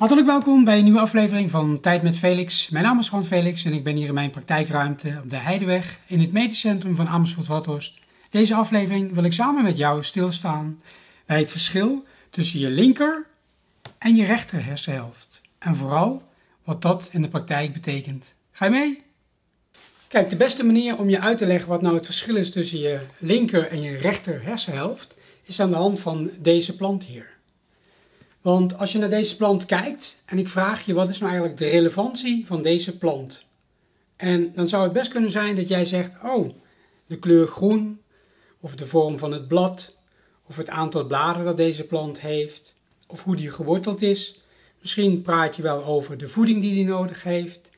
Hartelijk welkom bij een nieuwe aflevering van Tijd met Felix. Mijn naam is Juan Felix en ik ben hier in mijn praktijkruimte op de Heideweg in het medisch centrum van Amersfoort-Vathorst. Deze aflevering wil ik samen met jou stilstaan bij het verschil tussen je linker en je rechter hersenhelft. En vooral wat dat in de praktijk betekent. Ga je mee? Kijk, de beste manier om je uit te leggen wat nou het verschil is tussen je linker en je rechter hersenhelft is aan de hand van deze plant hier. Want als je naar deze plant kijkt en ik vraag je wat is nou eigenlijk de relevantie van deze plant? En dan zou het best kunnen zijn dat jij zegt, oh, de kleur groen, of de vorm van het blad, of het aantal bladeren dat deze plant heeft, of hoe die geworteld is. Misschien praat je wel over de voeding die die nodig heeft.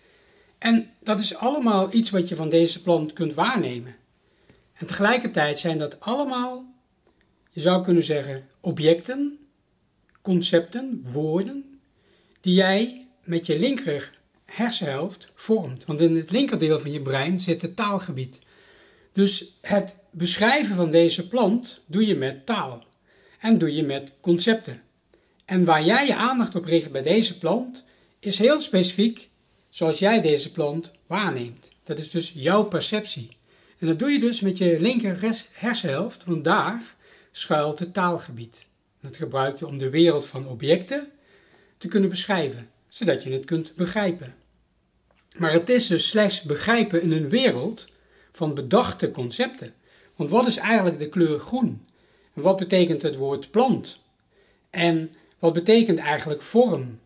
En dat is allemaal iets wat je van deze plant kunt waarnemen. En tegelijkertijd zijn dat allemaal, je zou kunnen zeggen, objecten concepten, woorden, die jij met je linker hersenhelft vormt. Want in het linkerdeel van je brein zit het taalgebied. Dus het beschrijven van deze plant doe je met taal en doe je met concepten. En waar jij je aandacht op richt bij deze plant is heel specifiek zoals jij deze plant waarneemt. Dat is dus jouw perceptie. En dat doe je dus met je linker hersenhelft, want daar schuilt het taalgebied. Dat gebruik je om de wereld van objecten te kunnen beschrijven, zodat je het kunt begrijpen. Maar het is dus slechts begrijpen in een wereld van bedachte concepten. Want wat is eigenlijk de kleur groen? En wat betekent het woord plant? En wat betekent eigenlijk vorm?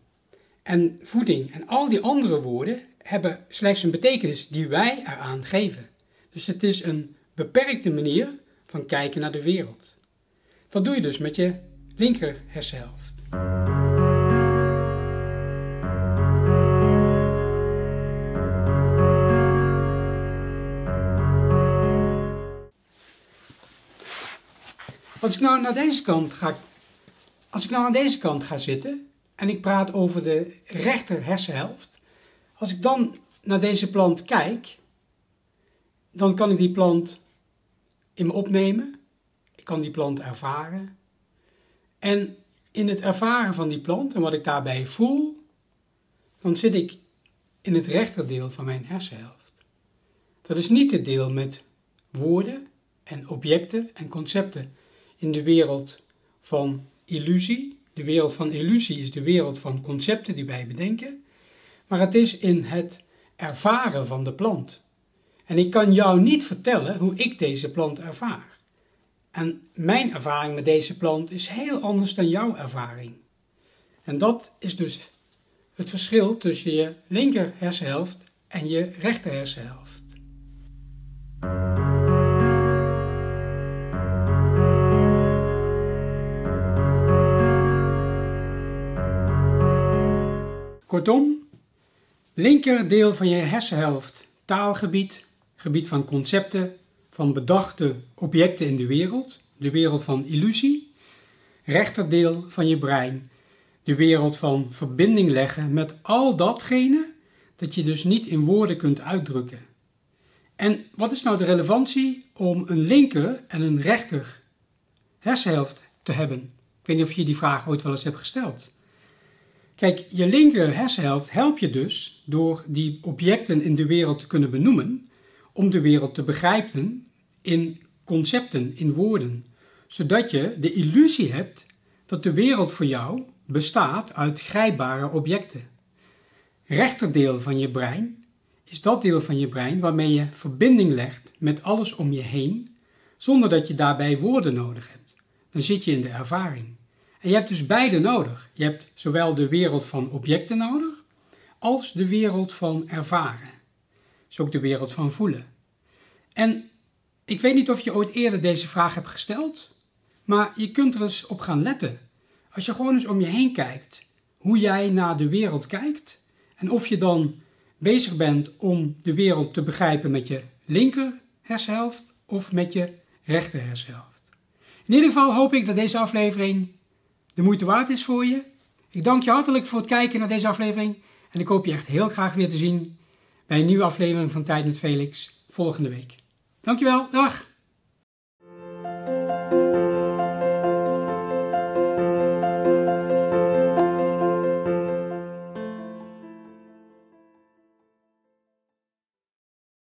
En voeding en al die andere woorden hebben slechts een betekenis die wij eraan geven. Dus het is een beperkte manier van kijken naar de wereld. Dat doe je dus met je linker hersenhelft. Als ik nou naar deze kant ga, als ik nou aan deze kant ga zitten en ik praat over de rechter hersenhelft, als ik dan naar deze plant kijk, dan kan ik die plant in me opnemen, ik kan die plant ervaren, en in het ervaren van die plant en wat ik daarbij voel, dan zit ik in het rechterdeel van mijn hersenhelft. Dat is niet het deel met woorden en objecten en concepten in de wereld van illusie. De wereld van illusie is de wereld van concepten die wij bedenken, maar het is in het ervaren van de plant. En ik kan jou niet vertellen hoe ik deze plant ervaar. En mijn ervaring met deze plant is heel anders dan jouw ervaring. En dat is dus het verschil tussen je linker hersenhelft en je rechter hersenhelft. Kortom, linker deel van je hersenhelft, taalgebied, gebied van concepten, van bedachte objecten in de wereld, de wereld van illusie, rechterdeel van je brein, de wereld van verbinding leggen met al datgene dat je dus niet in woorden kunt uitdrukken. En wat is nou de relevantie om een linker en een rechter hersenhelft te hebben? Ik weet niet of je die vraag ooit wel eens hebt gesteld. Kijk, je linker hersenhelft helpt je dus door die objecten in de wereld te kunnen benoemen, om de wereld te begrijpen in concepten, in woorden, zodat je de illusie hebt dat de wereld voor jou bestaat uit grijpbare objecten. Rechterdeel van je brein is dat deel van je brein waarmee je verbinding legt met alles om je heen, zonder dat je daarbij woorden nodig hebt. Dan zit je in de ervaring. En je hebt dus beide nodig. Je hebt zowel de wereld van objecten nodig, als de wereld van ervaren. Dus ook de wereld van voelen. En ik weet niet of je ooit eerder deze vraag hebt gesteld, maar je kunt er eens op gaan letten. Als je gewoon eens om je heen kijkt, hoe jij naar de wereld kijkt en of je dan bezig bent om de wereld te begrijpen met je linker hersenhelft of met je rechter hersenhelft. In ieder geval hoop ik dat deze aflevering de moeite waard is voor je. Ik dank je hartelijk voor het kijken naar deze aflevering en ik hoop je echt heel graag weer te zien bij een nieuwe aflevering van Tijd met Felix volgende week. Dankjewel, dag!